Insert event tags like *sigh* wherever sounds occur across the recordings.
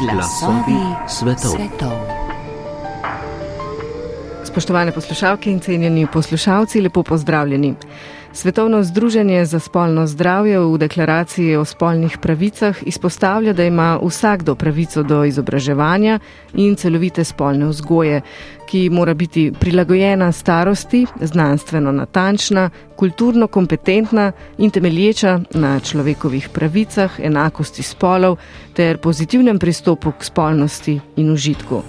Glasovi svetov. svetov. Spoštovane poslušalke in cenjeni poslušalci, lepo pozdravljeni. Svetovno združenje za spolno zdravje v deklaraciji o spolnih pravicah izpostavlja, da ima vsakdo pravico do izobraževanja in celovite spolne vzgoje, ki mora biti prilagojena starosti, znanstveno natančna, kulturno kompetentna in temelječa na človekovih pravicah, enakosti spolov ter pozitivnem pristopu k spolnosti in užitku.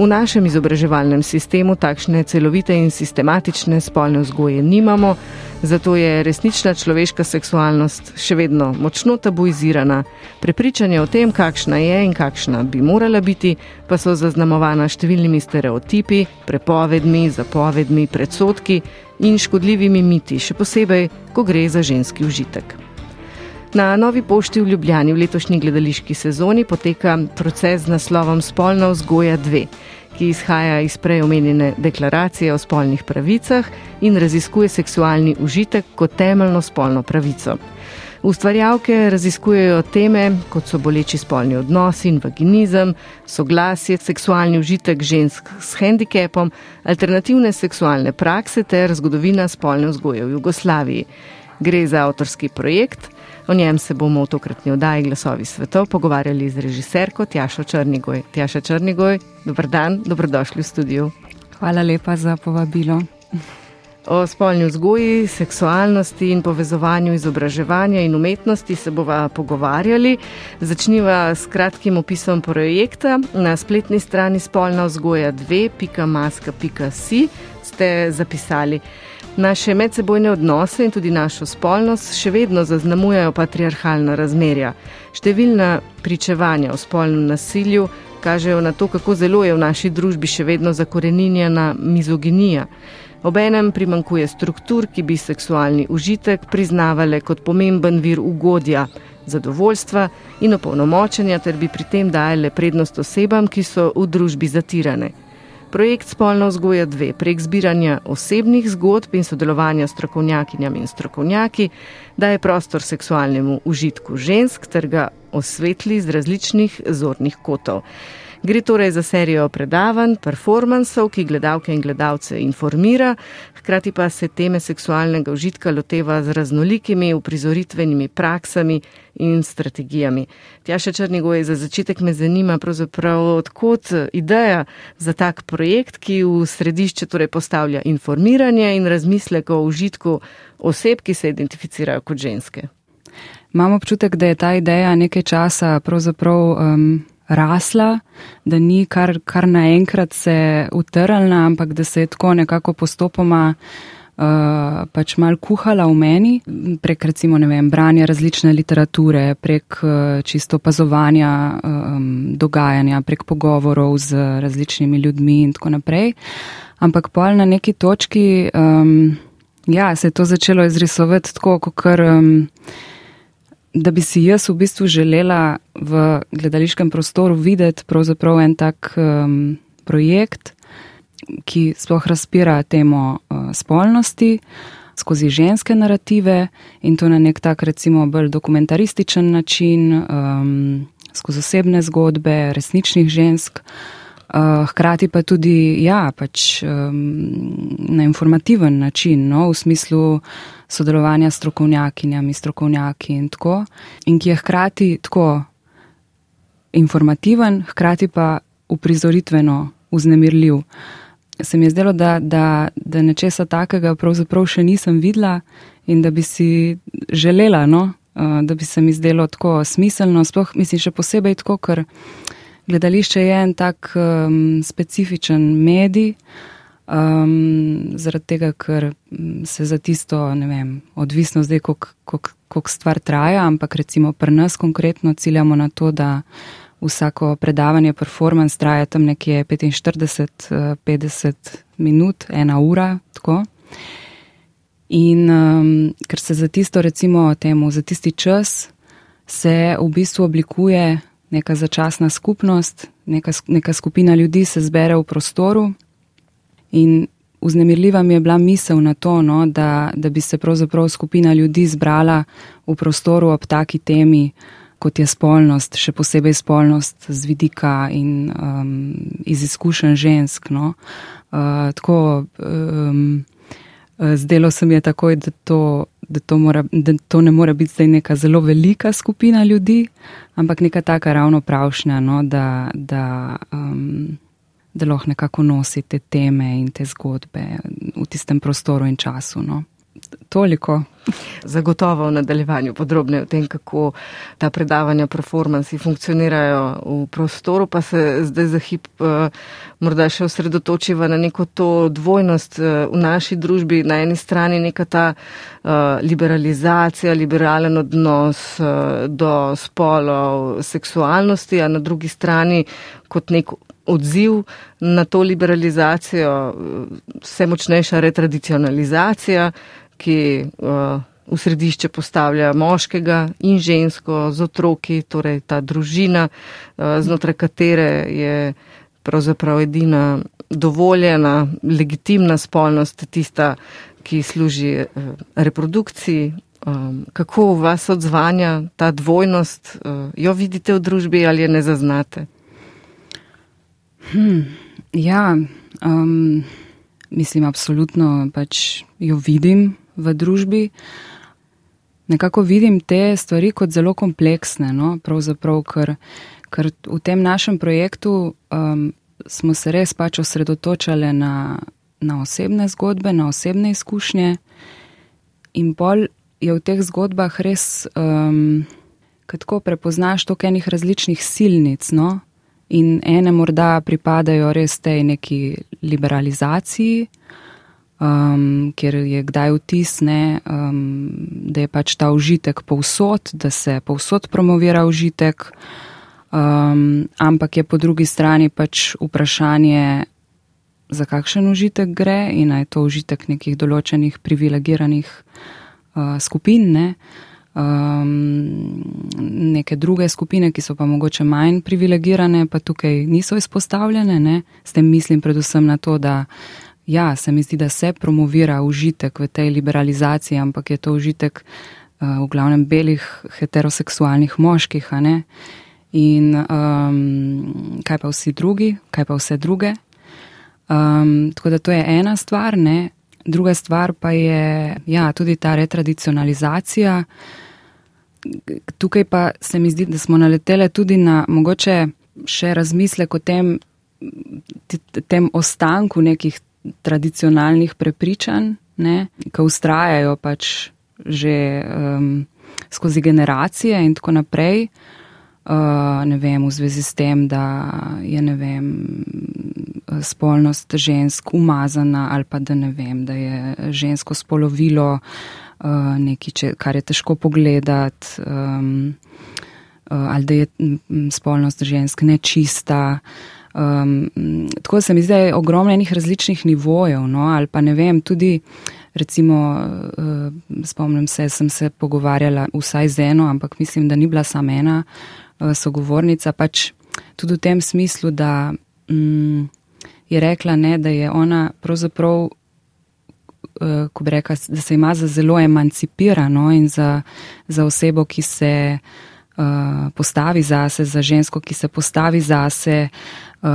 V našem izobraževalnem sistemu takšne celovite in sistematične spolne vzgoje nimamo, zato je resnična človeška seksualnost še vedno močno tabuizirana. Prepričanje o tem, kakšna je in kakšna bi morala biti, pa so zaznamovana številnimi stereotipi, prepovedmi, zapovedmi, predsotki in škodljivimi miti, še posebej, ko gre za ženski užitek. Na novi pošti v Ljubljani v letošnji gledališki sezoni poteka proces z naslovom Spolna vzgoja 2, ki izhaja iz preomenjene deklaracije o spolnih pravicah in raziskuje seksualni užitek kot temeljno spolno pravico. Ustvarjalke raziskujejo teme, kot so boleči spolni odnosi in vaginizem, soglasje, seksualni užitek žensk s handicapom, alternativne seksualne prakse ter zgodovina spolne vzgoje v Jugoslaviji. Gre za avtorski projekt. O njem se bomo v tokratni oddaji Glasovi svetov pogovarjali z režiserko Tjašo Črnigoj. Tjaša Črnigoj, dober dan, dobrodošli v studiu. Hvala lepa za povabilo. O spolni vzgoji, seksualnosti in povezovanju izobraževanja in umetnosti se bova pogovarjali. Začniva s kratkim opisom projekta. Na spletni strani spolna vzgoja 2.maska.si ste zapisali. Naše medsebojne odnose in tudi našo spolnost še vedno zaznamujejo patriarhalna razmerja. Številna pričevanja o spolnem nasilju kažejo na to, kako zelo je v naši družbi še vedno zakoreninjena mizoginija. Obenem primankuje struktur, ki bi seksualni užitek priznavale kot pomemben vir ugodja, zadovoljstva in opolnomočenja, ter bi pri tem dajale prednost osebam, ki so v družbi zatirane. Projekt Spolna vzgoja 2 prek zbiranja osebnih zgodb in sodelovanja s strokovnjakinjami in strokovnjaki daje prostor seksualnemu užitku žensk ter ga osvetli z različnih zornih kotov. Gre torej za serijo predavanj, performansov, ki gledalke in gledalce informira, hkrati pa se teme seksualnega užitka loteva z raznolikimi uprizoritvenimi praksami in strategijami. Tjaša Črnigoj, za začetek me zanima odkot ideja za tak projekt, ki v središče torej postavlja informiranje in razmislek o užitku oseb, ki se identificirajo kot ženske. Imam občutek, da je ta ideja nekaj časa pravzaprav um, rasla, da ni kar, kar naenkrat se utrlna, ampak da se je tako nekako postopoma uh, pač mal kuhala v meni, prek recimo, ne vem, branja različne literature, prek uh, čisto opazovanja um, dogajanja, prek pogovorov z različnimi ljudmi in tako naprej. Ampak pol na neki točki, um, ja, se je to začelo izrisovati tako, kot kar. Um, da bi si jaz v bistvu želela v gledališkem prostoru videti pravzaprav en tak um, projekt, ki sploh razpira temo uh, spolnosti skozi ženske narative in to na nek tak recimo bolj dokumentarističen način, um, skozi osebne zgodbe resničnih žensk. Uh, hkrati pa tudi, ja, pač um, na informativen način, no, v smislu uh, sodelovanja s strokovnjakinjami, strokovnjaki in tako, in ki je hkrati tako informativen, hkrati pa uprizoritveno uznemirljiv. Se mi je zdelo, da, da, da nečesa takega pravzaprav še nisem videla in da bi si želela, no, da bi se mi zdelo tako smiselno, sploh mislim še posebej tako, ker gledališče je en tak um, specifičen medij, Um, zaradi tega, ker mm, se za tisto, ne vem, odvisno zdaj, koliko stvar traja, ampak recimo pri nas konkretno ciljamo na to, da vsako predavanje, performance traja tam nekje 45-50 minut, ena ura, tako. In um, ker se za tisto, recimo, temu, za tisti čas, se v bistvu oblikuje neka začasna skupnost, neka, neka skupina ljudi se zbere v prostoru. In vznemirljiva mi je bila misel na to, no, da, da bi se pravzaprav skupina ljudi zbrala v prostoru ob taki temi, kot je spolnost, še posebej spolnost z vidika in um, iz izkušenj žensk. No. Uh, tako, um, zdelo se mi je takoj, da to, da, to mora, da to ne more biti zdaj neka zelo velika skupina ljudi, ampak neka taka ravno pravšnja, no, da, da, um, da lahko nekako nosi te teme in te zgodbe v tistem prostoru in času. No. Toliko. Zagotovo v nadaljevanju podrobneje o tem, kako ta predavanja, performansi funkcionirajo v prostoru, pa se zdaj za hip uh, morda še osredotočiva na neko to dvojnost uh, v naši družbi. Na eni strani neka ta uh, liberalizacija, liberalen odnos do spolov, seksualnosti, a na drugi strani kot nek odziv na to liberalizacijo, vse močnejša retradicionalizacija ki uh, v središče postavlja moškega in žensko z otroki, torej ta družina, znotraj katere je pravzaprav edina dovoljena, legitimna spolnost tista, ki služi reprodukciji. Kako vas odzvanja ta dvojnost, jo vidite v družbi ali je ne zaznate? Hmm, ja, um, mislim, absolutno pač jo vidim, v družbi, nekako vidim te stvari kot zelo kompleksne. No? Pravzaprav, ker, ker v tem našem projektu um, smo se res pač osredotočali na, na osebne zgodbe, na osebne izkušnje, in bolj je v teh zgodbah res, um, kako prepoznaš toliko enih različnih silnic. No? In ene morda pripadajo res tej neki liberalizaciji, um, ker je kdaj vtisne, um, da je pač ta užitek povsod, da se povsod promovira užitek, um, ampak je po drugi strani pač vprašanje, za kakšen užitek gre in je to užitek nekih določenih privilegiranih uh, skupin. Ne? Um, neke druge skupine, ki so pa mogoče manj privilegirane, pa tukaj niso izpostavljene. Ne? S tem mislim predvsem na to, da ja, se mi zdi, da se promovira užitek v tej liberalizaciji, ampak je to užitek uh, v glavnem belih heteroseksualnih moških. In um, kaj pa vsi drugi, kaj pa vse druge. Um, tako da to je ena stvar, ne? Druga stvar pa je ja, tudi ta retradicionalizacija. Tukaj pa se mi zdi, da smo naleteli tudi na mogoče še razmislek o tem, tem ostanku nekih tradicionalnih prepričanj, ki ustrajajo pač že um, skozi generacije in tako naprej. Uh, ne vem, v zvezi s tem, da je vem, spolnost žensk umazana ali pa da, vem, da je žensko spolovilo uh, nekaj, kar je težko pogledati, um, uh, ali da je spolnost žensk nečista. Um, tako se mi zdi, ogromno enih različnih nivojev, no, ali pa ne vem, tudi recimo, uh, spomnim se, sem se pogovarjala vsaj z eno, ampak mislim, da ni bila sama ena uh, sogovornica, pač tudi v tem smislu, da um, je rekla, ne, da je ona pravzaprav, uh, ko bi rekla, da se ima za zelo emancipirano in za, za osebo, ki se uh, postavi zase, za žensko, ki se postavi zase, uh,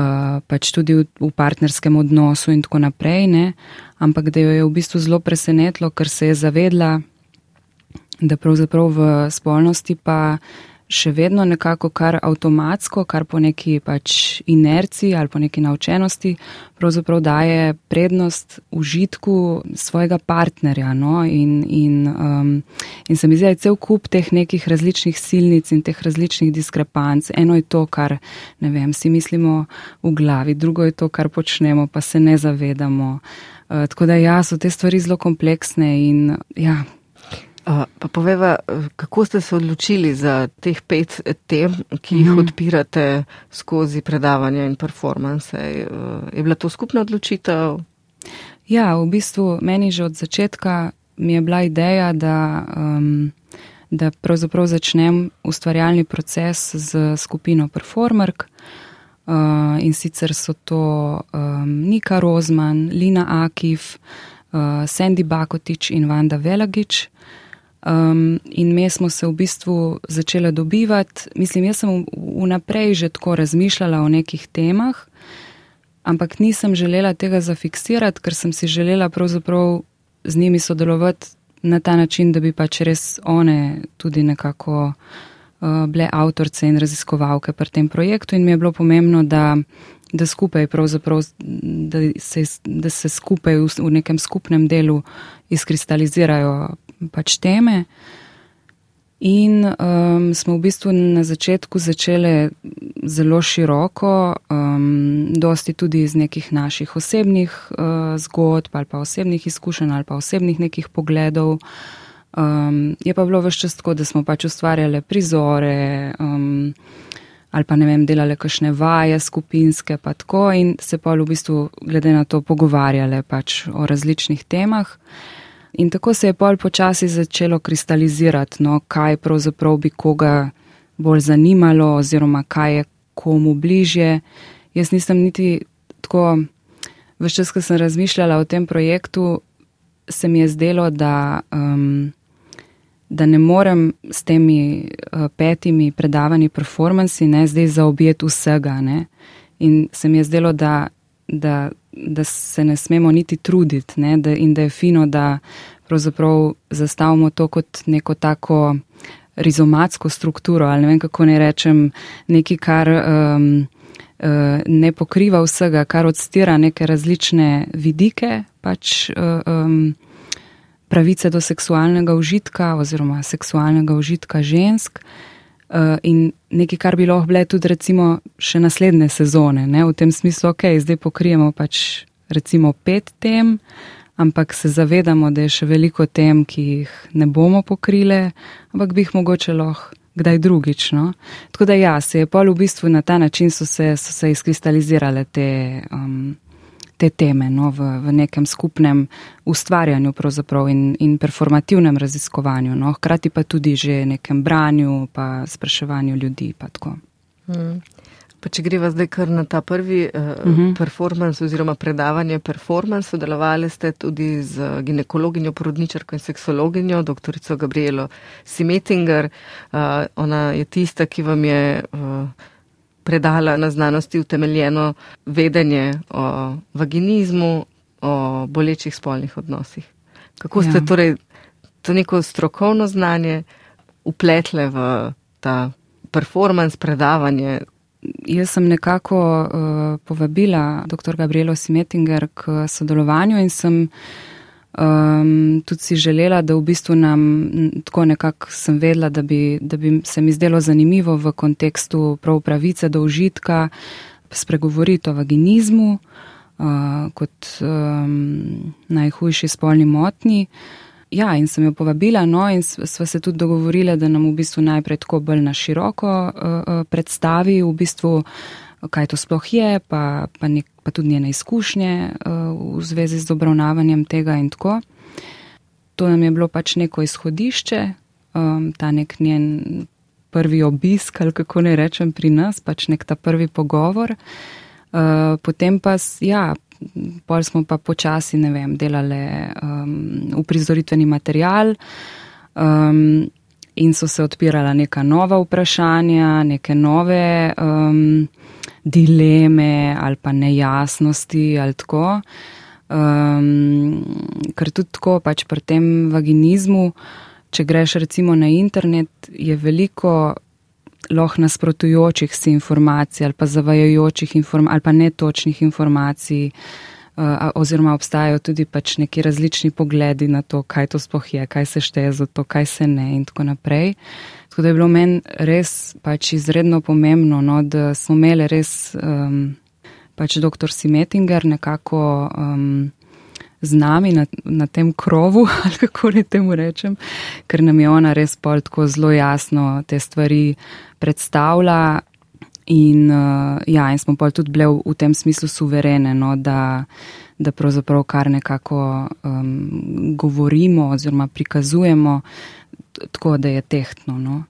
pač tudi v, v partnerskem odnosu in tako naprej, ne? ampak da jo je v bistvu zelo presenetilo, ker se je zavedla, da pravzaprav v spolnosti pa še vedno nekako kar avtomatsko, kar po neki pač inerciji ali po neki naučenosti, pravzaprav daje prednost užitku svojega partnerja. No? In, in, um, in se mi zdi, da je cel kup teh nekih različnih silnic in teh različnih diskrepanc. Eno je to, kar ne vem, si mislimo v glavi, drugo je to, kar počnemo, pa se ne zavedamo. Uh, tako da ja, so te stvari zelo kompleksne in ja, Pa poveva, kako ste se odločili za teh pet tem, ki jih mm. odpirate skozi predavanja in performance? Je bila to skupna odločitev? Ja, v bistvu meni že od začetka mi je bila ideja, da, um, da pravzaprav začnem ustvarjalni proces z skupino Performerk. Uh, in sicer so to um, Nika Rozman, Lina Akif, uh, Sandy Bakotič in Vanda Velagič. Um, in me smo se v bistvu začele dobivati. Mislim, jaz sem vnaprej že tako razmišljala o nekih temah, ampak nisem želela tega zafiksirati, ker sem si želela pravzaprav z njimi sodelovati na ta način, da bi pač res one tudi nekako uh, bile avtorice in raziskovalke pri tem projektu in mi je bilo pomembno, da, da skupaj da se, da se skupaj v, v nekem skupnem delu izkristalizirajo pač teme. In um, smo v bistvu na začetku začeli zelo široko, um, dosti tudi iz nekih naših osebnih uh, zgodb ali pa osebnih izkušenj ali pa osebnih nekih pogledov. Um, je pa bilo vse čas tako, da smo pač ustvarjali prizore um, ali pa ne vem, delali kakšne vaje skupinske pa tako in se pa v bistvu glede na to pogovarjali pač o različnih temah. In tako se je pol počasi začelo kristalizirati, no, kaj pravzaprav bi koga bolj zanimalo oziroma kaj je komu bližje. Jaz nisem niti tako, vse čas, ko sem razmišljala o tem projektu, se mi je zdelo, da, um, da ne morem s temi uh, petimi predavanji performansi ne zdaj zaobjeti vsega. Ne. In se mi je zdelo, da, da da se ne smemo niti truditi ne, da, in da je fino, da pravzaprav zastavimo to kot neko tako rizomatsko strukturo ali ne vem kako ne rečem, nekaj, kar um, ne pokriva vsega, kar odstira neke različne vidike, pač um, pravice do seksualnega užitka oziroma seksualnega užitka žensk. Uh, in nekaj, kar bi lahko bile tudi recimo še naslednje sezone, ne? v tem smislu, ok, zdaj pokrijemo pač recimo pet tem, ampak se zavedamo, da je še veliko tem, ki jih ne bomo pokrile, ampak bi jih mogoče lahko kdaj drugič. No? Tako da ja, se je pol v bistvu na ta način so se, so se izkristalizirale te. Um, te teme no, v, v nekem skupnem ustvarjanju in, in performativnem raziskovanju, no, hkrati pa tudi že nekem branju, pa spraševanju ljudi. Pa hmm. pa če greva zdaj kar na ta prvi uh, uh -huh. performance oziroma predavanje performance, sodelovali ste tudi z ginekologinjo, porodničarko in seksologinjo, doktorico Gabrielo Simetinger. Uh, ona je tista, ki vam je. Uh, predala na znanosti utemeljeno vedenje o vaginizmu, o bolečih spolnih odnosih. Kako ste ja. torej to neko strokovno znanje upletle v ta performance, predavanje? Jaz sem nekako uh, povabila dr. Gabrielo Simetinger k sodelovanju in sem uh, Um, tudi si želela, da v bistvu nam, tako nekako sem vedela, da bi, da bi se mi zdelo zanimivo v kontekstu prav pravice do užitka spregovoriti o vaginizmu uh, kot um, najhujši spolni motni. Ja, in sem jo povabila, no, in sva se tudi dogovorila, da nam v bistvu najprej tako bolj na široko uh, predstavi v bistvu kaj to sploh je, pa, pa, nek, pa tudi njene izkušnje uh, v zvezi z obravnavanjem tega in tako. To nam je bilo pač neko izhodišče, um, ta nek njen prvi obisk, ali kako ne rečem pri nas, pač nek ta prvi pogovor. Uh, potem pa, ja, pol smo pa počasi, ne vem, delali um, uprizoritveni material. Um, In so se odpirala neka nova vprašanja, neke nove um, dileme ali pa nejasnosti ali tako. Um, ker tudi tako pač pri tem vaginizmu, če greš recimo na internet, je veliko lahko nasprotujočih si informacij ali pa zavajajočih informacij ali pa netočnih informacij. Uh, oziroma obstajajo tudi pač neki različni pogledi na to, kaj to sploh je, kaj se šteje za to, kaj se ne in tako naprej. Tako da je bilo meni res pač izredno pomembno, no, da smo imeli res um, pač dr. Simetinger nekako um, z nami na, na tem krovu, *laughs* ali kako ne temu rečem, ker nam je ona res pol tako zelo jasno te stvari predstavlja. In, uh, ja, in smo pa tudi bili v, v tem smislu suverene, no, da, da pravzaprav kar nekako um, govorimo oziroma prikazujemo tako, da je tehtno. No.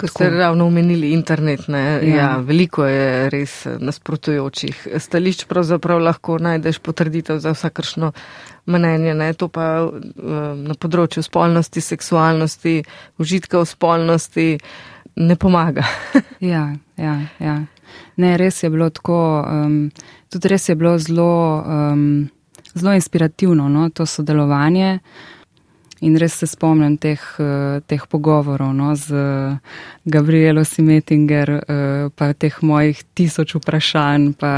Ko ste ravno omenili internet, ne, ja. Ja, veliko je res nasprotujočih stališč, pravzaprav lahko najdeš potrditev za vsakršno mnenje. Ne. To pa um, na področju spolnosti, seksualnosti, užitka v spolnosti ne pomaga. *laughs* ja, ja, ja. Ne, res je bilo tako, um, tudi res je bilo zelo, um, zelo inspirativno no, to sodelovanje. In res se spomnim teh, uh, teh pogovorov no, z Gabrielo Simetinger, uh, pa teh mojih tisoč vprašanj, pa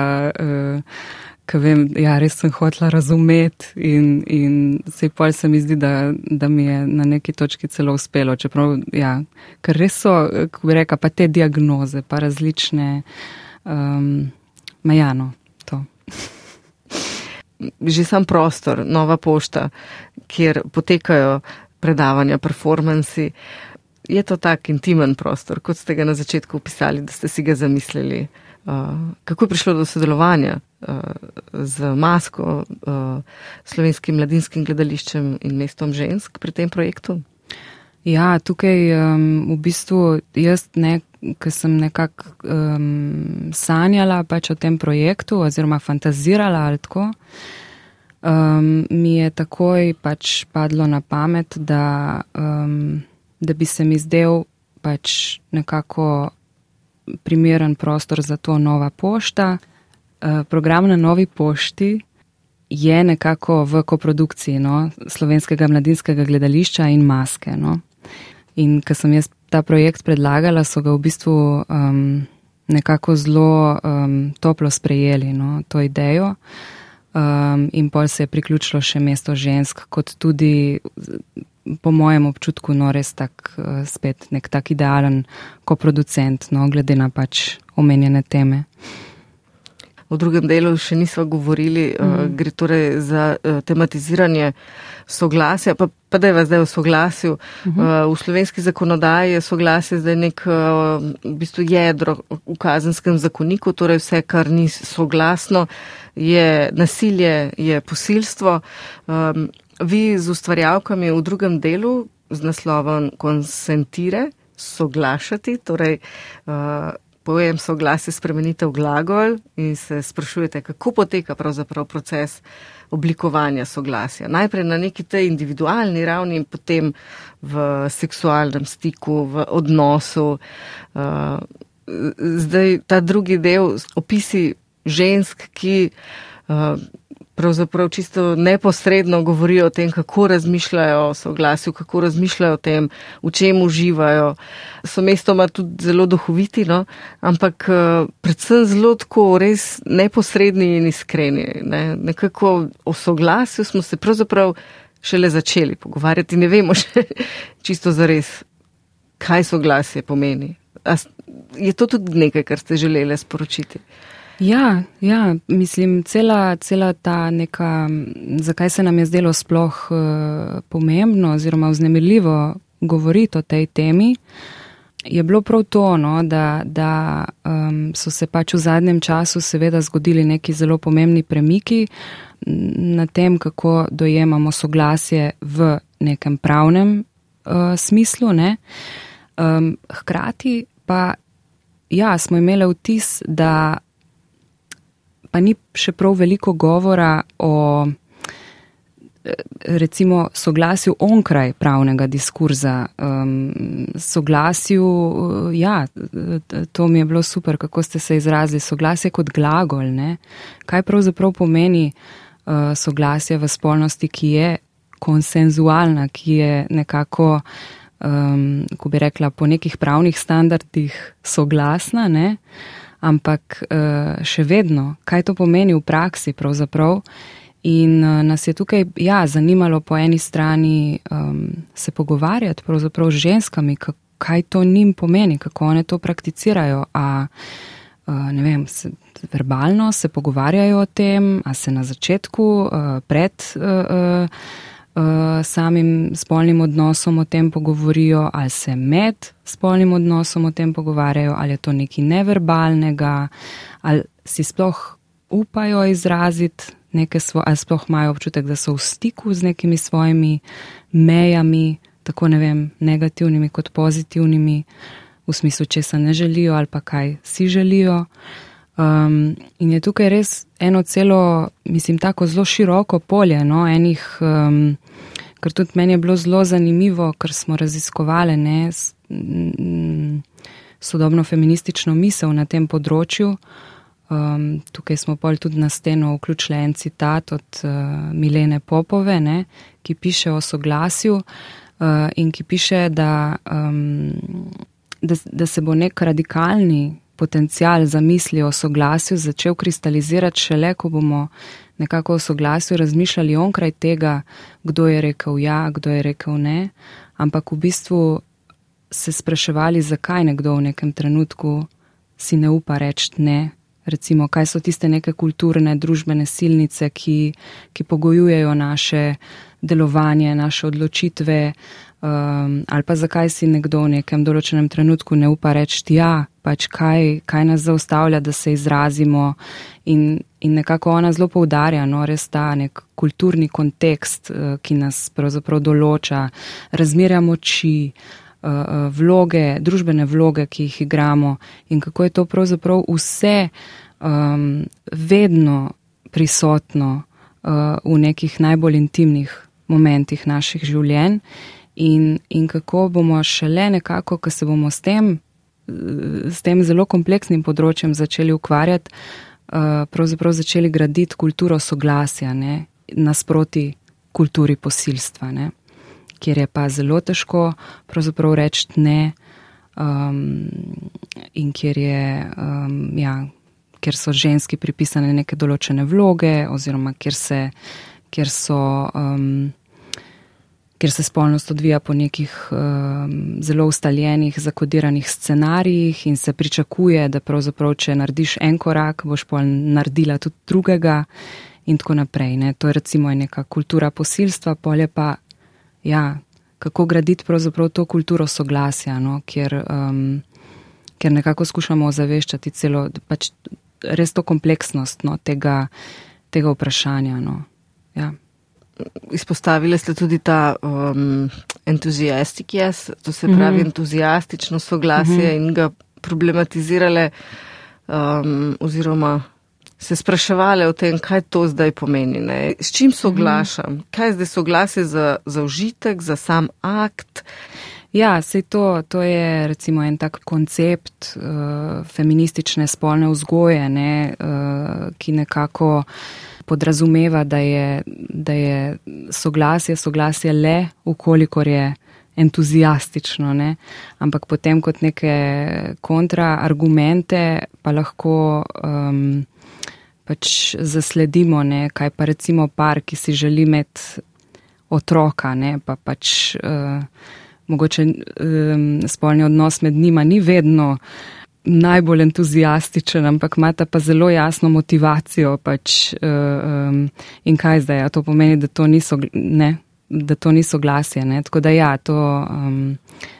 ki vem, ja, res sem hotela razumeti in, in se pol se mi zdi, da, da mi je na neki točki celo uspelo. Čeprav, ja, ker res so, kako bi rekla, pa te diagnoze, pa različne, um, majano, to. Že sam prostor, nova pošta, kjer potekajo predavanja, performansi, je to tak intimen prostor, kot ste ga na začetku opisali, da ste si ga zamislili. Uh, kako je prišlo do sodelovanja uh, z Masko, uh, slovenskim mladinskim gledališčem in mestom žensk pri tem projektu? Ja, tukaj um, v bistvu jaz, ne, ki sem nekako um, sanjala pač o tem projektu oziroma fantazirala ali tako, um, mi je takoj pač padlo na pamet, da, um, da bi se mi zdel pač nekako primeren prostor za to nova pošta. Eh, program na novi pošti je nekako v koprodukciji no, slovenskega mladinskega gledališča in maske. No. In ko sem jaz ta projekt predlagala, so ga v bistvu um, nekako zelo um, toplo sprejeli, no, to idejo. Um, in pol se je priključilo še mesto žensk, kot tudi po mojem občutku, no res tak, eh, spet nek tak idealen koproducent, no glede na pač omenjene teme. V drugem delu še nismo govorili, mm. uh, gre torej za uh, tematiziranje soglasja, pa, pa da je vas zdaj v soglasju. Mm -hmm. uh, v slovenski zakonodaji je soglasje zdaj nek uh, v bistvu jedro v kazenskem zakoniku, torej vse, kar ni soglasno, je nasilje, je posilstvo. Um, vi z ustvarjalkami v drugem delu z naslovom konsentire, soglašati, torej uh, pojem soglasje spremenite v glagol in se sprašujete, kako poteka pravzaprav proces oblikovanja soglasja. Najprej na neki tej individualni ravni in potem v seksualnem stiku, v odnosu. Uh, zdaj ta drugi del opisi žensk, ki uh, pravzaprav čisto neposredno govorijo o tem, kako razmišljajo o soglasju, kako razmišljajo o tem, v čem uživajo. So mestoma tudi zelo duhoviti, no? ampak eh, predvsem zelo tako res neposredni in iskreni. Ne? Nekako o soglasju smo se pravzaprav šele začeli pogovarjati, ne vemo še *laughs* čisto zares, kaj soglasje pomeni. A je to tudi nekaj, kar ste želeli sporočiti? Ja, ja, mislim, cela, cela ta neka, zakaj se nam je zdelo sploh uh, pomembno oziroma vznemirljivo govoriti o tej temi, je bilo prav to, no, da, da um, so se pač v zadnjem času seveda zgodili neki zelo pomembni premiki na tem, kako dojemamo soglasje v nekem pravnem uh, smislu. Ne. Um, hkrati pa, ja, smo imeli vtis, da pa ni še prav veliko govora o recimo soglasju onkraj pravnega diskurza, um, soglasju, ja, to mi je bilo super, kako ste se izrazili, soglasje kot glagol, ne? kaj pravzaprav pomeni uh, soglasje v spolnosti, ki je konsenzualna, ki je nekako, um, ko bi rekla, po nekih pravnih standardih soglasna, ne? Uh, ampak uh, še vedno, kaj to pomeni v praksi pravzaprav. In uh, nas je tukaj, ja, zanimalo po eni strani um, se pogovarjati pravzaprav z ženskami, kaj to njim pomeni, kako one to prakticirajo. A, uh, ne vem, se, verbalno se pogovarjajo o tem, a se na začetku, pred. Uh, uh, uh, samim spolnim odnosom o tem pogovorijo, ali se med spolnim odnosom o tem pogovarjajo, ali je to nekaj neverbalnega, ali si sploh upajo izraziti neke svoje, ali sploh imajo občutek, da so v stiku z nekimi svojimi mejami, tako ne vem, negativnimi kot pozitivnimi, v smislu, če se ne želijo ali pa kaj si želijo. Um, in je tukaj res eno celo, mislim, tako zelo široko polje, no, enih, um, kar tudi meni je bilo zelo zanimivo, ker smo raziskovali ne, s, m, sodobno feministično misel na tem področju. Um, tukaj smo pol tudi na steno vključili en citat od uh, Milene Popove, ne, ki piše o soglasju uh, in ki piše, da, um, da, da se bo nek radikalni potencial za misli o soglasju začel kristalizirati šele, ko bomo nekako o soglasju razmišljali onkraj tega, kdo je rekel ja, kdo je rekel ne, ampak v bistvu se spraševali, zakaj nekdo v nekem trenutku si ne upa reči ne. Recimo, kaj so tiste neke kulturne, družbene silnice, ki, ki pogojujejo naše delovanje, naše odločitve, um, ali pa zakaj si nekdo v nekem določenem trenutku ne upa reči, ja, pač kaj, kaj nas zaustavlja, da se izrazimo. In, in nekako ona zelo poudarja, no, res ta nek kulturni kontekst, uh, ki nas pravzaprav določa, razmerja moči, vloge, družbene vloge, ki jih igramo in kako je to pravzaprav vse um, vedno prisotno uh, v nekih najbolj intimnih momentih naših življenj. In, in kako bomo šele nekako, ko se bomo s tem s tem zelo kompleksnim področjem začeli ukvarjati, uh, pravzaprav začeli graditi kulturo soglasja, ne, nasproti kulturi posilstva, ne, kjer je pa zelo težko pravzaprav reči ne um, in kjer, je, um, ja, kjer so ženski pripisane neke določene vloge oziroma kjer, se, kjer so. Um, ker se spolnost odvija po nekih um, zelo ustaljenih, zakodiranih scenarijih in se pričakuje, da pravzaprav, če narediš en korak, boš pol naredila tudi drugega in tako naprej. Ne. To je recimo neka kultura posilstva, polje pa, ja, kako graditi pravzaprav to kulturo soglasja, no, kjer, um, kjer nekako skušamo ozaveščati celo, pač res to kompleksnost no, tega, tega vprašanja. No. Ja izpostavili ste tudi ta um, entuzijastik jaz, to se pravi mm -hmm. entuzijastično soglasje mm -hmm. in ga problematizirale um, oziroma se spraševali o tem, kaj to zdaj pomeni, ne? s čim soglašam, mm -hmm. kaj je zdaj soglasje za, za užitek, za sam akt. Ja, sej to, to je recimo en tak koncept uh, feministične spolne vzgoje, ne, uh, ki nekako podrazumeva, da je, da je soglasje, soglasje le, ukolikor je entuzijastično, ne? ampak potem kot neke kontraargumente pa lahko um, pač zasledimo, ne? kaj pa recimo par, ki si želi imeti otroka, ne? pa pač uh, mogoče um, spolni odnos med njima ni vedno najbolj entuzijastičen, ampak imata pa zelo jasno motivacijo. Pač, uh, um, in kaj zdaj? A to pomeni, da to niso, ne, da to niso glasje. Ne? Tako da ja, to um,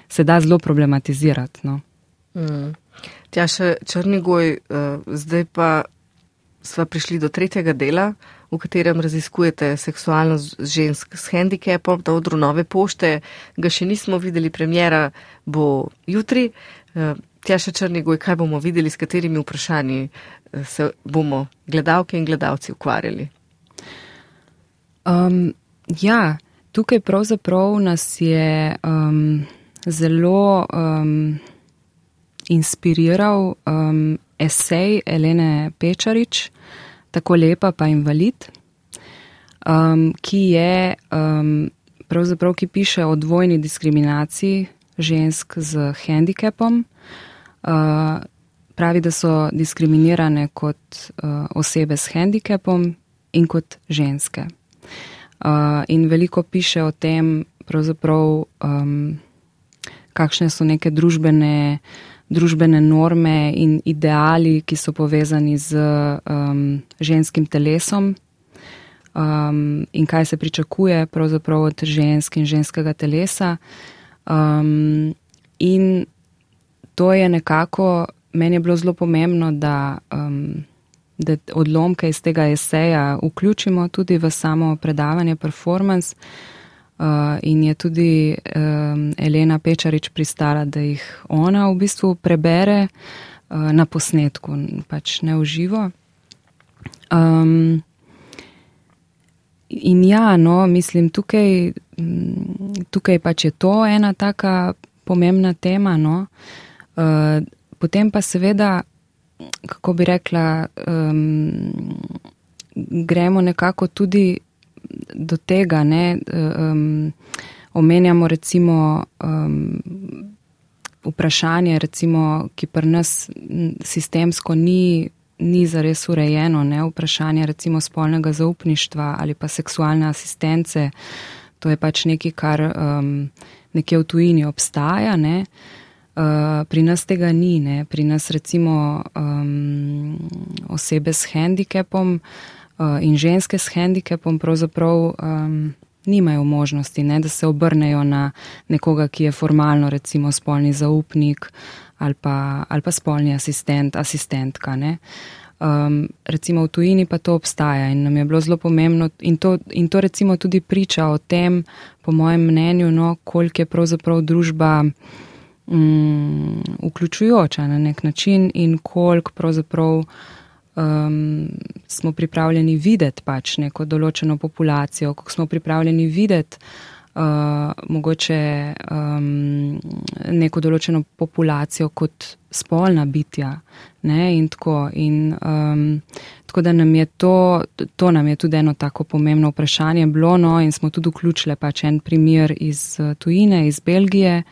se da zelo problematizirati. No. Mm. Tja še Črnigoj, uh, zdaj pa sva prišli do tretjega dela, v katerem raziskujete seksualnost žensk s handicapom, da odru nove pošte, ga še nismo videli, premjera bo jutri. Uh, Tja še Črnigoj, kaj bomo videli, s katerimi vprašanji eh, se bomo gledalke in gledalci ukvarjali? Um, ja, tukaj pravzaprav nas je um, zelo um, inspiriral um, esej Elene Pečarič, tako lepa pa invalid, um, ki je um, pravzaprav, ki piše o dvojni diskriminaciji žensk z handicapom. Uh, pravi, da so diskriminirane kot uh, osebe s handicapom in kot ženske. Uh, in veliko piše o tem, um, kakšne so neke družbene, družbene norme in ideali, ki so povezani z um, ženskim telesom. Um, in kaj se pričakuje od žensk in ženskega telesa. Um, in to je nekako, meni je bilo zelo pomembno, da, um, da odlomke iz tega eseja vključimo tudi v samo predavanje performance. Uh, in je tudi um, Elena Pečarič pristala, da jih ona v bistvu prebere uh, na posnetku, pač ne v živo. Um, in ja, no, mislim, tukaj, tukaj pač je to ena taka pomembna tema. No. Uh, potem pa seveda, kako bi rekla, um, gremo nekako tudi do tega, ne, um, omenjamo recimo um, vprašanje, recimo, ki pri nas sistemsko ni, ni zares urejeno, ne, vprašanje recimo spolnega zaupništva ali pa seksualne asistence. To je pač nekaj, kar um, nekje v tujini obstaja. Ne. Uh, pri nas tega ni, ne. pri nas recimo um, osebe s handicapom Eh, in ženske s handicapom pravzaprav um, nimajo možnosti, ne, da se obrnejo na nekoga, ki je formalno recimo spolni zaupnik ali pa, ali pa spolni asistent, asistentka. Ne. Um, recimo v tujini pa to obstaja in nam je bilo zelo pomembno in to, in to recimo tudi priča o tem, po mojem mnenju, no, koliko je pravzaprav družba um, vključujoča na nek način in koliko pravzaprav um, smo pripravljeni videti pač neko določeno populacijo, kako smo pripravljeni videti uh, mogoče um, neko določeno populacijo kot spolna bitja. Ne, in tako, in, um, tako da nam je to, to nam je tudi eno tako pomembno vprašanje bilo, no, in smo tudi vključili pač en primer iz uh, tujine, iz Belgije,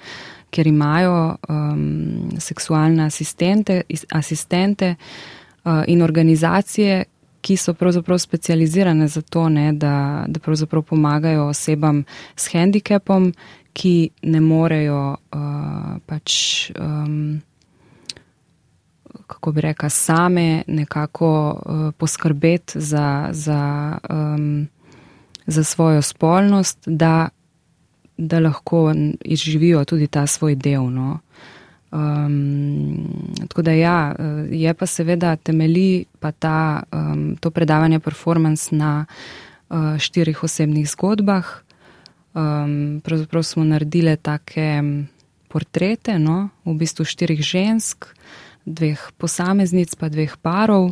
ker imajo um, seksualne asistente, asistente Eh, in organizacije, ki so pravzaprav specializirane za to, ne, da, da pravzaprav pomagajo osebam s handicapom, ki ne morejo uh, pač. Um, Kako bi rekla, same nekako uh, poskrbeti za, za, um, za svojo spolnost, da, da lahko izživijo tudi ta svoj del. No. Uh, Um, tako da ja, eh, je pa seveda temeli pa ta, um, to predavanje performance na uh, štirih osebnih zgodbah. Um, pravzaprav smo naredili take portrete, no, v bistvu štirih žensk, dveh posameznic pa dveh parov.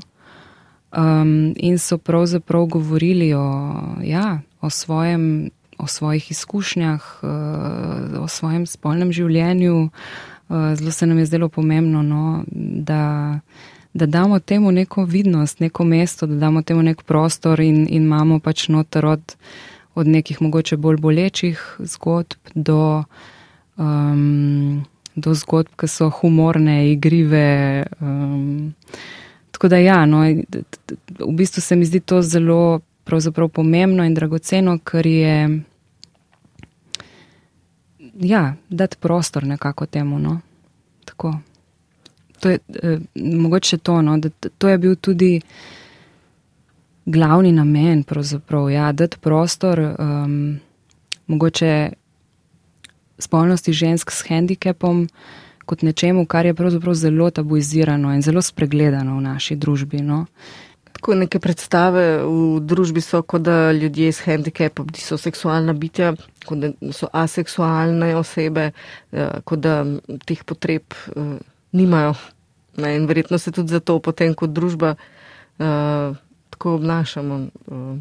Um, in so pravzaprav govorili o, ja, o, svojem, o svojih izkušnjah, uh, o svojem spolnem življenju, uh, zelo se nam je zdelo pomembno, no, da, da damo temu neko vidnost, neko mesto, da damo temu nek prostor in, in imamo pač noter od, od nekih mogoče bolj bolečih zgodb do, um, do zgodb, ki so humorne, igrive. Um, tako da ja, no, v bistvu se mi zdi to zelo pomembno in dragoceno, ker je ja, dati prostor nekako temu. No. Tako. To je eh, mogoče to, no, da to je bil tudi glavni namen, pravzaprav, ja, dati prostor um, mogoče spolnosti žensk s handicapom kot nečemu, kar je pravzaprav zelo tabuizirano in zelo spregledano v naši družbi. No. Tako neke predstave v družbi so, kot da ljudje s handicapom so seksualna bitja, kot da so aseksualne osebe, eh, kot da teh potreb uh, nimajo. Ne, in verjetno se tudi zato potem kot družba uh, tako obnašamo, uh,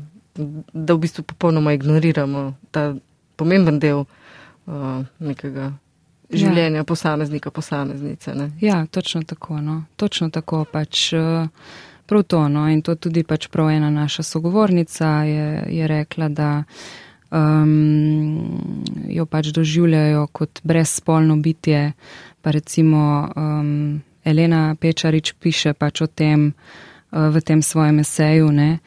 da v bistvu popolnoma ignoriramo ta pomemben del uh, nekega. Življenja ja. posameznika, posameznice. Ne? Ja, točno tako. No. Točno tako pač. Uh, prav to. No, in to tudi pač prav ena naša sogovornica je, je rekla, da um, jo pač doživljajo kot brezspolno bitje. Pa recimo um, Elena Pečarič piše pač o tem uh, v tem svojem eseju. Ne?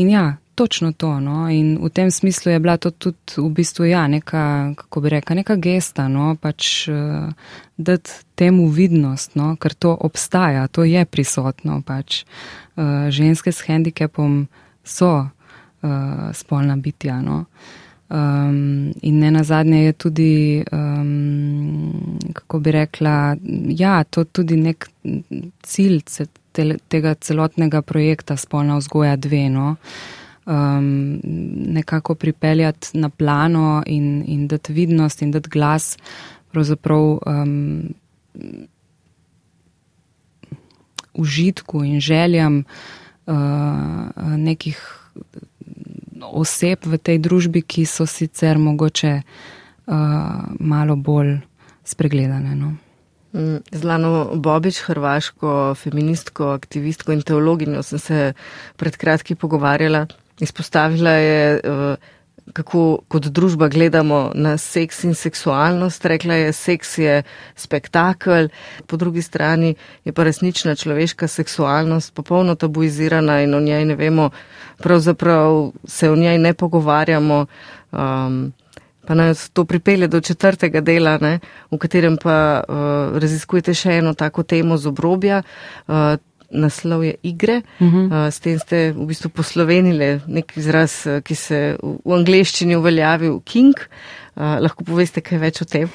In ja, točno to. No? In v tem smislu je bila to tudi v bistvu ja, neka, kako bi rekla, neka gesta, no? pač uh, dati temu vidnost, no? ker to obstaja, to je prisotno. Pač. Uh, ženske s handicapom so uh, spolna bitja. No? Um, in ne na zadnje je tudi, um, kako bi rekla, ja, to tudi nek cilj te, tega celotnega projekta Spolna vzgoja dve. No? Um, nekako pripeljati na plano in, in dati vidnost in dati glas pravzaprav um, užitku in željam uh, nekih oseb v tej družbi, ki so sicer mogoče uh, malo bolj spregledane. No. Mm, Zlano Bobič, hrvaško feministko, aktivistko in teologinjo sem se pred kratki pogovarjala. Izpostavila je, eh, kako kot družba gledamo na seks in seksualnost. Rekla je, seks je spektakel, po drugi strani je pa resnična človeška seksualnost popolno tabuizirana in o njej ne vemo, pravzaprav se o njej ne pogovarjamo. Um, pa nas to pripelje do četrtega dela, ne, v katerem pa uh, raziskujete še eno tako temo z obrobja. Uh, Naslov je igre, uh -huh. uh, s tem ste v bistvu poslovenili nek izraz, uh, ki se v, v angleščini uveljavil, king. Uh, lahko poveste kaj več o tem?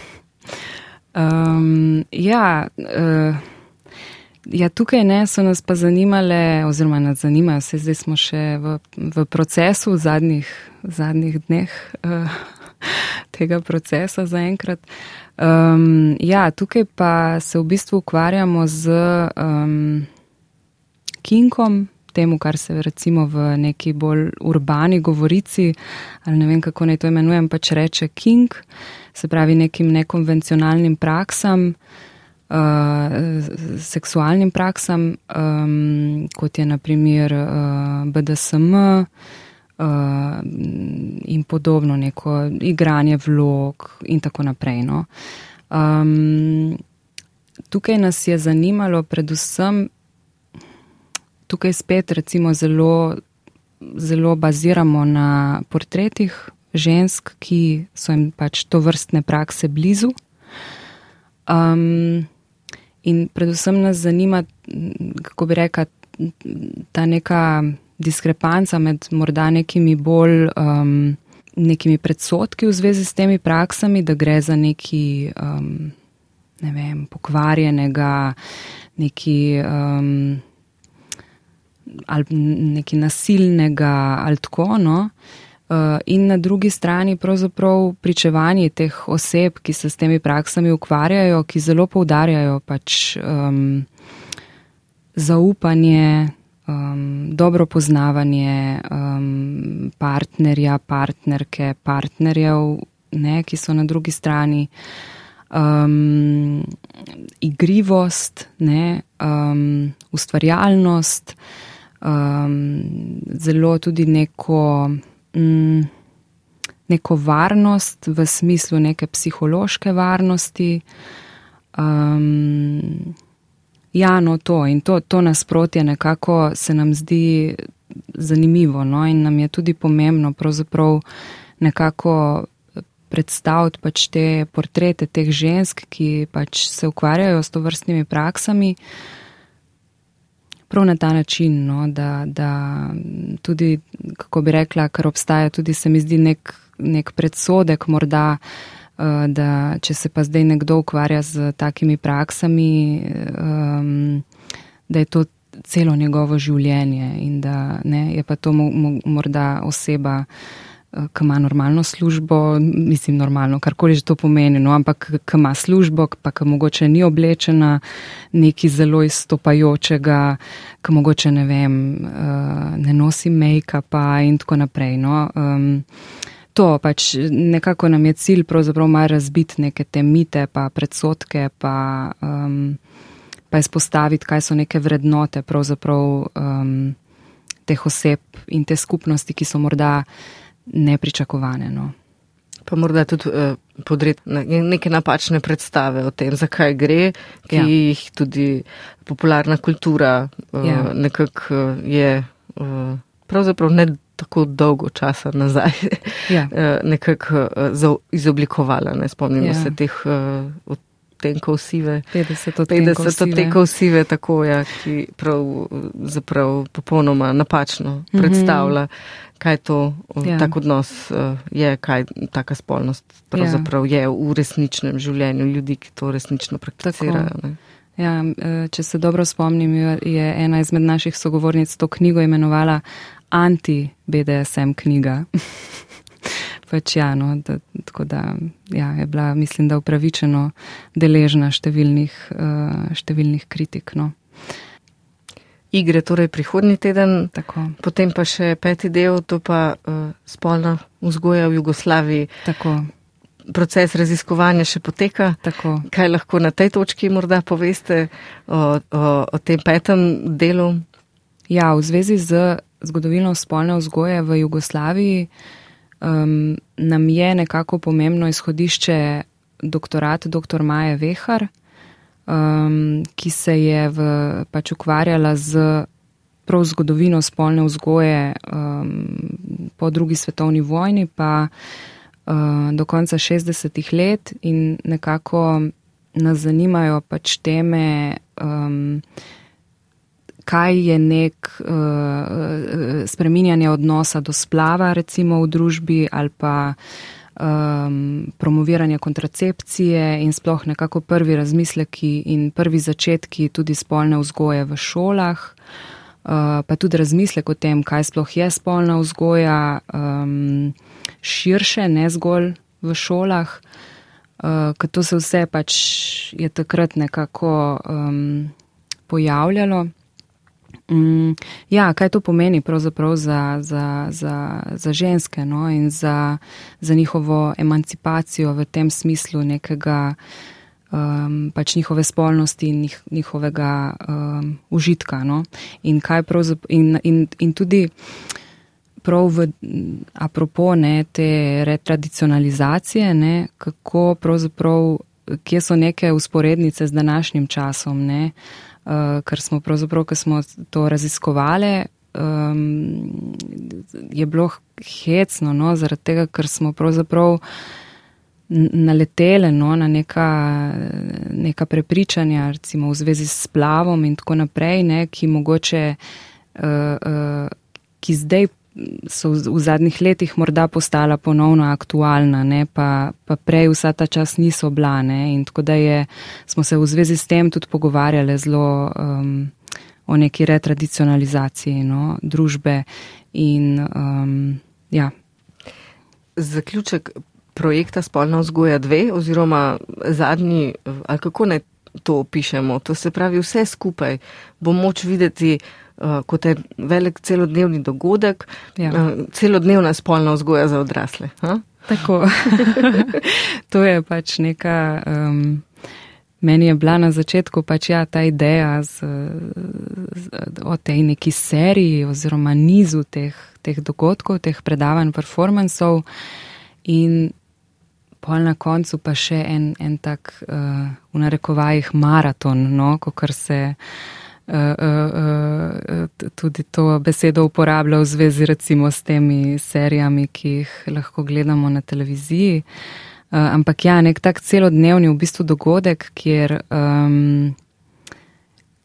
Um, ja, uh, ja, tukaj ne so nas pa zanimale, oziroma nas zanimajo, se zdaj smo še v, v procesu v zadnjih, zadnjih dneh. Uh, *laughs* tega procesa zaenkrat. Um, ja, tukaj pa se v bistvu ukvarjamo z um, kinkom, temu, kar se recimo v neki bolj urbani govorici, ali ne vem, kako naj to imenujem, pač reče kink, se pravi nekim nekonvencionalnim praksam. Uh, seksualnim praksam, um, kot je naprimer uh, BDSM, uh, uh, in podobno, neko igranje vlog in tako naprej. No. Um, tukaj nas je zanimalo predvsem, tukaj spet recimo zelo, zelo baziramo na portretih žensk, ki so jim pač to vrstne prakse blizu. Um, in predvsem nas zanima, kako bi rekla, ta neka diskrepanca med morda nekimi bolj um, nekimi predsotki v zvezi s temi praksami, da gre za neki, um, ne vem, pokvarjenega, neki, um, ali neki nasilnega ali tako, no. Uh, in na drugi strani pravzaprav pričevanje teh oseb, ki se s temi praksami ukvarjajo, ki zelo poudarjajo pač um, zaupanje, um, dobro poznavanje um, partnerja, partnerke, partnerjev, ne, ki so na drugi strani, um, igrivost, ne, um, ustvarjalnost, um, zelo tudi neko. Um, Neko varnost v smislu neke psihološke varnosti, um, Ja, no, to in to, to nasprotje nekako se nam zdi zanimivo no, in nam je tudi pomembno pravzaprav nekako predstaviti pač te portrete teh žensk, ki pač se ukvarjajo s to vrstnimi praksami. Prav na ta način, no, da, da tudi, kako bi rekla, ker obstaja tudi, se mi zdi nek, nek predsodek morda, uh, Eh, da če se pa zdaj nekdo ukvarja z takimi praksami, um, da je to celo njegovo življenje in da ne, je pa to mo morda oseba, eh, ki ima normalno službo, mislim normalno, karkoli že to pomeni, no, ampak ki ima službo, pa ki mogoče ni oblečena neki zelo izstopajočega, ki mogoče ne vem, uh, ne nosi make-upa in tako naprej. No, to pač nekako nam je cilj pravzaprav malo razbiti neke te mite, pa predsotke, pa, um, pa izpostaviti, kaj so neke vrednote pravzaprav um, teh oseb in te skupnosti, ki so morda nepričakovane. No. Pa morda tudi uh, podreti neke napačne predstave o tem, zakaj gre, ki ja. jih tudi popularna kultura uh, ja. nekako uh, je uh, pravzaprav ne tako dolgo časa nazaj ja. *laughs* Eh, nekako izoblikovala. Ne? Spomnimo ja. se teh odtenkov sive. 50 odtenkov 50 sive. sive, tako ja, ki prav, zaprav popolnoma napačno mm -hmm. predstavlja, kaj to ja. tak odnos uh, je, kaj taka spolnost pravzaprav ja. je v resničnem življenju ljudi, ki to resnično prakticirajo. Ja, eh, če se dobro spomnim, je ena izmed naših sogovornic to knjigo imenovala Anti-BDSM knjiga. *laughs* pač ja, no, da, tako da ja, je bila, mislim, da upravičeno deležna številnih, uh, številnih kritik. No. Igre, torej prihodni teden, tako. potem pa še peti del, to pa uh, spolna vzgoja v Jugoslaviji. Tako. Proces raziskovanja še poteka. Tako. Kaj lahko na tej točki morda poveste o, o, o tem petem delu? Ja, v zvezi z zgodovino spolne vzgoje v Jugoslaviji um, nam je nekako pomembno izhodišče doktorat dr. Maje Vehar, um, ki se je v, pač ukvarjala z prav zgodovino spolne vzgoje um, po drugi svetovni vojni, pa uh, do konca 60-ih let in nekako nas zanimajo pač teme. Um, kaj je nek uh, spreminjanje odnosa do splava, recimo v družbi, ali pa um, promoviranje kontracepcije in sploh nekako prvi razmisleki in prvi začetki tudi spolne vzgoje v šolah. Uh, pa tudi razmislek o tem, kaj sploh je spolna vzgoja, um, širše, ne zgolj v šolah, uh, ker to se vse pač je takrat nekako um, pojavljalo. Mm, ja, kaj to pomeni pravzaprav za, za, za, za ženske no? in za, za njihovo emancipacijo v tem smislu nekega um, pač njihove spolnosti in njih, njihovega um, užitka. No? In, in, in, in tudi prav v apropo ne, te retradicionalizacije, ne, kako pravzaprav, kje so neke usporednice z današnjim časom. Ne? Uh, ker smo pravzaprav, ko smo to raziskovali, um, je bilo hecno, no, zaradi tega, ker smo pravzaprav naleteli no, na neka, neka prepričanja, recimo v zvezi s splavom in tako naprej, ne, ki mogoče, uh, uh, ki zdaj so v zadnjih letih morda postala ponovno aktualna, ne, pa, pa prej vsa ta čas niso bila. Ne, in tako da je, smo se v zvezi s tem tudi pogovarjali zelo um, o neki retradicionalizaciji no, družbe. In, um, ja. Zaključek projekta Spolna vzgoja 2 oziroma zadnji, ali kako naj to opišemo, to se pravi vse skupaj, bo moč videti, kot je velik celodnevni dogodek, ja. uh, celodnevna spolna vzgoja za odrasle. Ha? Tako. *laughs* to je pač neka. Um, meni je bila na začetku pač ja, ta ideja z, z, o tej neki seriji oziroma nizu teh, teh dogodkov, teh predavanj, performancev in pol na koncu pa še en, en tak uh, v narekovajih maraton, no, ko kar se. Uh, tudi to besedo uporablja v zvezi recimo s temi serijami, ki jih lahko gledamo na televiziji. Ampak ja, nek tak celodnevni v bistvu dogodek, kjer, um,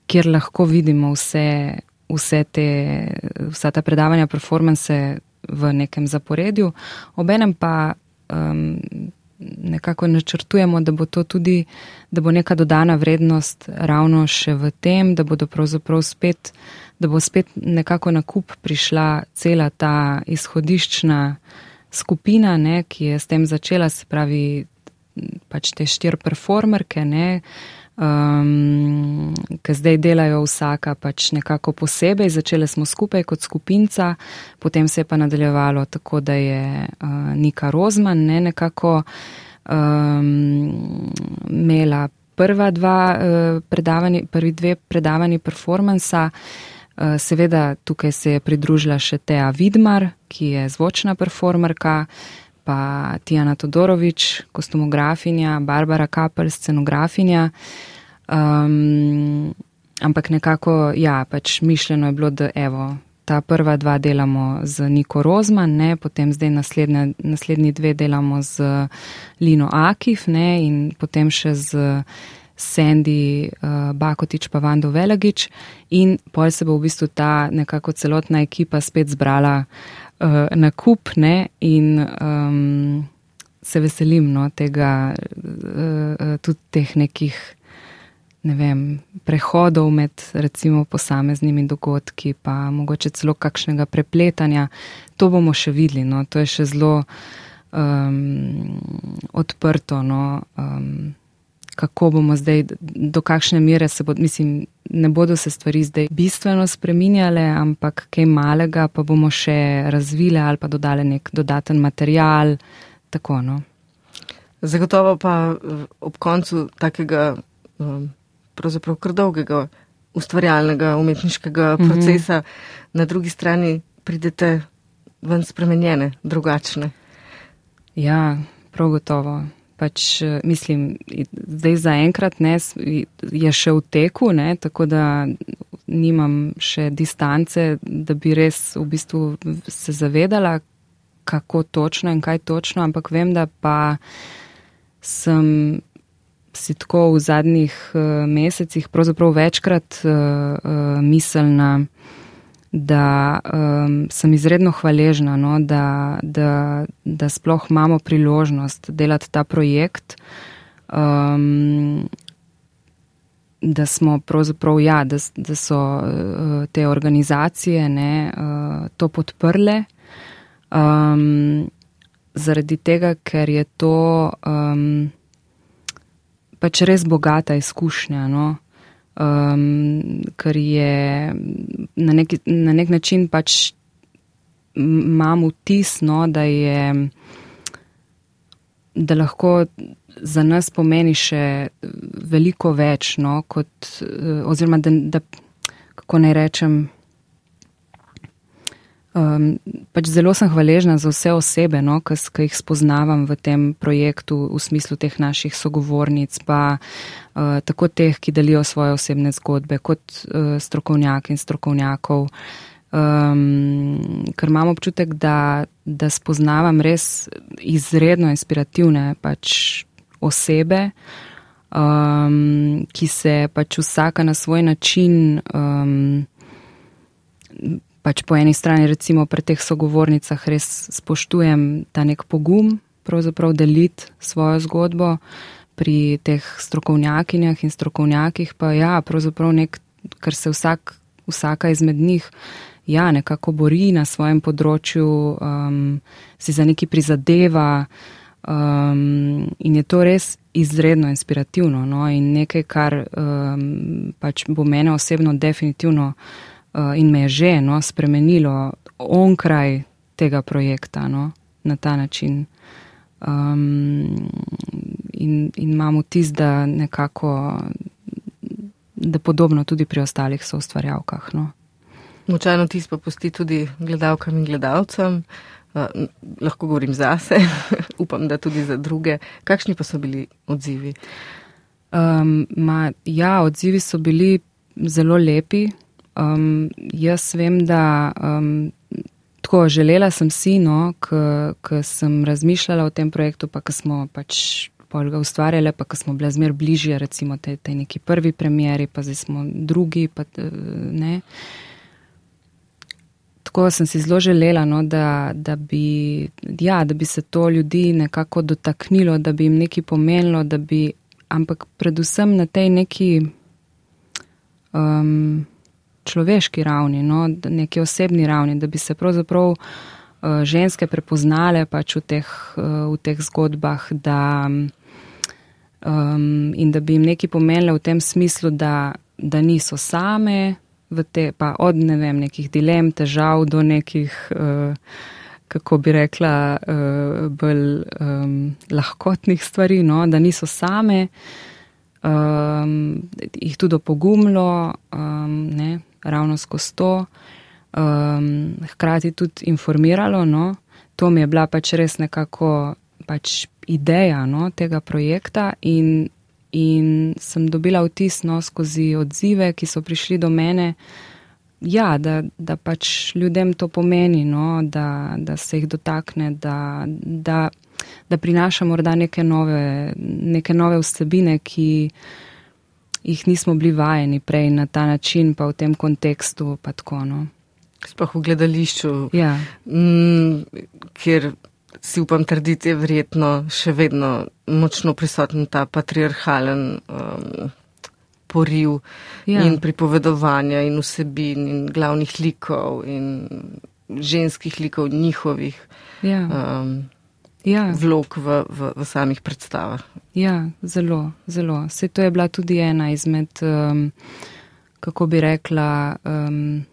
kjer lahko vidimo vse, vse te, vsa ta predavanja, performance v nekem zaporedju, obenem pa um, nekako načrtujemo, da bo to tudi, da bo neka dodana vrednost ravno še v tem, da bodo pravzaprav spet, da bo spet nekako na kup prišla cela ta izhodiščna skupina, ne, ki je s tem začela, se pravi, pač te štir performerke, ne, um, ki zdaj delajo vsaka pač nekako posebej. Začele smo skupaj kot skupinca, potem se je pa nadaljevalo tako, da je uh, Nika Rozman ne, nekako um, imela prva dva uh, predavanja, prvi dve predavanji performansa. Uh, seveda tukaj se je pridružila še Teja Vidmar, ki je zvočna performerka, pa Tijana Todorovič, kostumografinja, Barbara Kapel, scenografinja. Um, ampak nekako, ja, pač mišljeno je bilo, da evo, ta prva dva delamo z Niko Rozman, ne, potem zdaj naslednje, naslednji dve delamo z Lino Akif ne, in potem še z Sandy uh, Bakotič pa Vando Velagič in pol se bo v bistvu ta nekako celotna ekipa spet zbrala uh, na kup ne, in um, se veselim no, tega, uh, tudi teh nekih ne vem, prehodov med recimo posameznimi dogodki, pa mogoče celo kakšnega prepletanja. To bomo še videli, no, to je še zelo um, odprto, no, um, kako bomo zdaj, do kakšne mere se bo, mislim, ne bodo se stvari zdaj bistveno spreminjale, ampak kaj malega pa bomo še razvile ali pa dodale nek dodaten material, tako, no. Zagotovo pa ob koncu takega um, pravzaprav kar dolgega ustvarjalnega umetniškega procesa, mm -hmm. na drugi strani pridete ven spremenjene, drugačne. Ja, prav gotovo. Pač, mislim, zdaj zaenkrat je še v teku, ne, tako da nimam še distance, da bi res v bistvu se zavedala, kako točno in kaj točno, ampak vem, da pa sem si tako v zadnjih uh, mesecih pravzaprav večkrat uh, uh, mislila, da um, sem izredno hvaležna, no, da, da, da sploh imamo priložnost delati ta projekt. Um, Da smo pravzaprav, ja, da, da so uh, te organizacije ne, uh, to podprle, um, zaradi tega, ker je to um, pač res bogata izkušnja, no? Um, ker je na, neki, na nek način pač imam vtis, no, da je, da lahko za nas pomeni še veliko več, no, kot, oziroma da, da kako naj rečem, Um, pač zelo sem hvaležna za vse osebe, no, ki jih spoznavam v tem projektu, v smislu teh naših sogovornic, pa uh, tako teh, ki delijo svoje osebne zgodbe, kot uh, strokovnjaki in strokovnjakov. Um, ker imam občutek, da, da spoznavam res izredno inspirativne pač osebe, um, ki se pač vsaka na svoj način. Um, pač po eni strani recimo pri teh sogovornicah res spoštujem ta nek pogum, pravzaprav deliti svojo zgodbo, pri teh strokovnjakinjah in strokovnjakih pa ja, pravzaprav nek, ker se vsak, vsaka izmed njih ja, nekako bori na svojem področju, um, si za neki prizadeva um, in je to res izredno inspirativno no? in nekaj, kar um, pač bo mene osebno definitivno uh, in me je že no, spremenilo onkraj tega projekta no, na ta način. Um, in, in imam vtis, da nekako, da podobno tudi pri ostalih so ustvarjalkah. No. Močajno tis pa pusti tudi gledalkam in gledalcem. Uh, lahko govorim zase, *laughs* upam, da tudi za druge. Kakšni pa so bili odzivi? Um, ma, ja, odzivi so bili zelo lepi. Um, jaz vem, da um, tako želela sem si, no, ko sem razmišljala o tem projektu, pa ko smo pač ga ustvarjali, pa ko smo bile zmer bližje, recimo tej, tej neki prvi premjeri, pa zdaj smo drugi, pa ne. Tako sem si zelo želela, no, da, da, bi, ja, da bi se to ljudi nekako dotaknilo, da bi jim nekaj pomenilo, da bi, ampak predvsem na tej neki. Um, človeški ravni, no, neki osebni ravni, da bi se pravzaprav uh, ženske prepoznale pač v teh, uh, v teh zgodbah da, um, in da bi jim nekaj pomenile v tem smislu, da, da niso same, te, pa od ne vem, nekih dilem, težav do nekih. Uh, Kako bi rekla, uh, bolj um, lahkotnih stvari, no? da niso same, um, jih tudi opogumilo, um, ravno skozi to, um, hkrati tudi informiralo. No? To mi je bila pač res nekako pač ideja no, tega projekta in, in sem dobila vtis no, skozi odzive, ki so prišli do mene. Ja, da, da pač ljudem to pomeni, no, da, da se jih dotakne, da, da, da prinaša morda neke nove, neke nove vsebine, ki, jih nismo bili vajeni prej na ta način, pa v tem kontekstu. No. Sploh v gledališču, ja. m, kjer si upam trditi, je verjetno še vedno močno prisoten ta patriarhalen um, poriv ja. in pripovedovanja in vsebin in glavnih likov in ženskih likov njihovih ja. um, ja. vlog v, v, v samih predstavah. Ja, zelo, zelo. Se to je bila tudi ena izmed, um, kako bi rekla, um,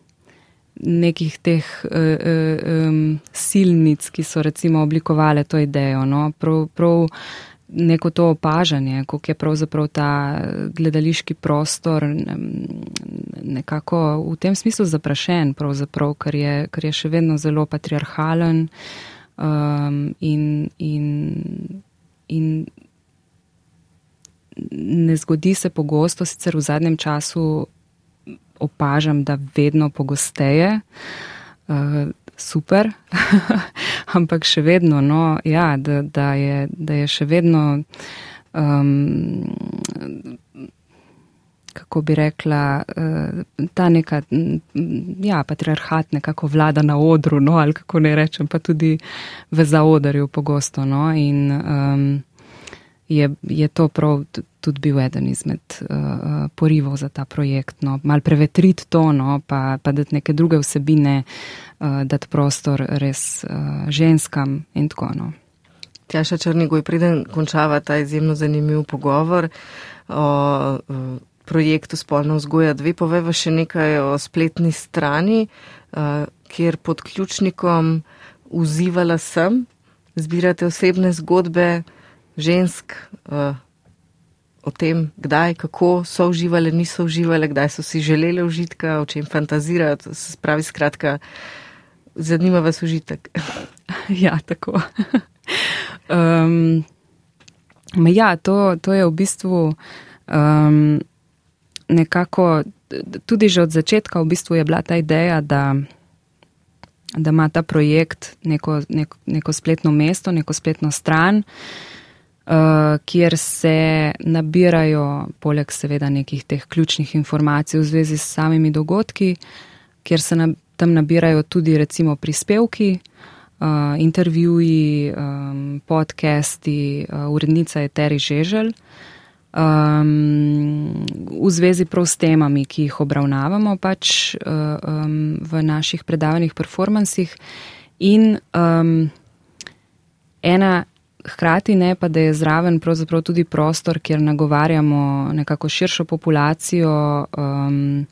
nekih teh uh, um, silnic, ki so recimo oblikovale to idejo. No? Prav, prav neko to opažanje, kako je pravzaprav ta gledališki prostor nekako v tem smislu zaprašen, ker je, ker je še vedno zelo patriarhalen um, in, in, in ne zgodi se pogosto, sicer v zadnjem času opažam, da vedno pogosteje. Uh, super, *laughs* ampak še vedno, no, ja, da, da, je, da je še vedno, um, kako bi rekla, uh, ta neka, ja, patriarhat nekako vlada na odru, no, ali kako ne rečem, pa tudi v zaodarju pogosto, no, in um, je, je to prav tudi bil eden izmed uh, porivov za ta projekt. No. Mal prevetriti to, no, pa, pa dati neke druge vsebine, uh, dati prostor res uh, ženskam in tako. No. Tjaša Črnigoj, preden končava ta izjemno zanimiv pogovor o projektu Spolna vzgoja 2, poveva še nekaj o spletni strani, uh, kjer pod ključnikom vzivala sem, zbirate osebne zgodbe, žensk uh, o tem, kdaj, kako so uživali, niso uživali, kdaj so si želeli užitka, o čem fantazirajo. Spravi, skratka, zanima vas užitek. *laughs* ja, tako. *laughs* um, ja, to, to je v bistvu um, nekako, tudi že od začetka v bistvu je bila ta ideja, da da ima ta projekt neko, neko, neko spletno mesto, neko spletno stran, Eh, kjer se nabirajo, poleg seveda nekih teh ključnih informacij v zvezi s samimi dogodki, kjer se na, tam nabirajo tudi recimo prispevki, uh, intervjuji, um, podcasti, uh, urednica je Terry Žeželj. Um, v zvezi prav s temami, ki jih obravnavamo pač uh, um, v naših predavanjih, performansih. In um, ena hkrati ne pa, da je zraven pravzaprav tudi prostor, kjer nagovarjamo nekako širšo populacijo um,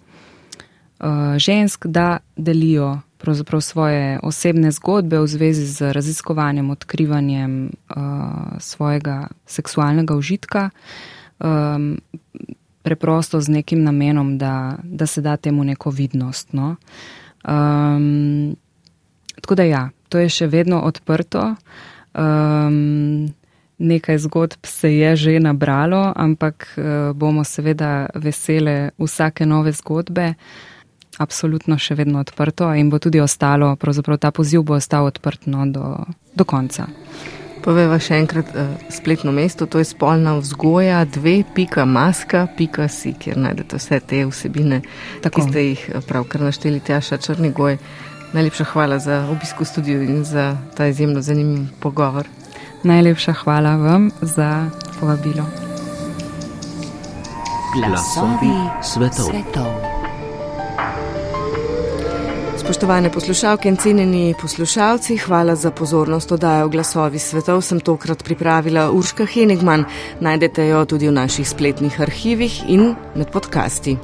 uh, žensk, da delijo pravzaprav svoje osebne zgodbe v zvezi z raziskovanjem, odkrivanjem uh, svojega seksualnega užitka. Um, preprosto z nekim namenom, da, da se da temu neko vidnost. No. Um, tako da ja, to je še vedno odprto. Um, nekaj zgodb se je že nabralo, ampak uh, bomo seveda vesele vsake nove zgodbe. Absolutno še vedno odprto in bo tudi ostalo, pravzaprav ta poziv bo ostal odprt no, do, do konca. Poveva še enkrat uh, spletno mesto, to je spolna vzgoja, dve, pika, maska, pika, si, kjer najdete vse te vsebine, Tako. ki ste jih eh, pravkar našteli, Tjaša Črnigoj. Najlepša hvala za obisk v studiu in za ta izjemno zanimiv pogovor. Najlepša hvala vam za povabilo. Glasovi svetov. svetov. Spoštovane poslušalke in cenjeni poslušalci, hvala za pozornost oddajo Glasovi svetov. Sem tokrat pripravila Urška Henigman. Najdete jo tudi v naših spletnih arhivih in med podcasti.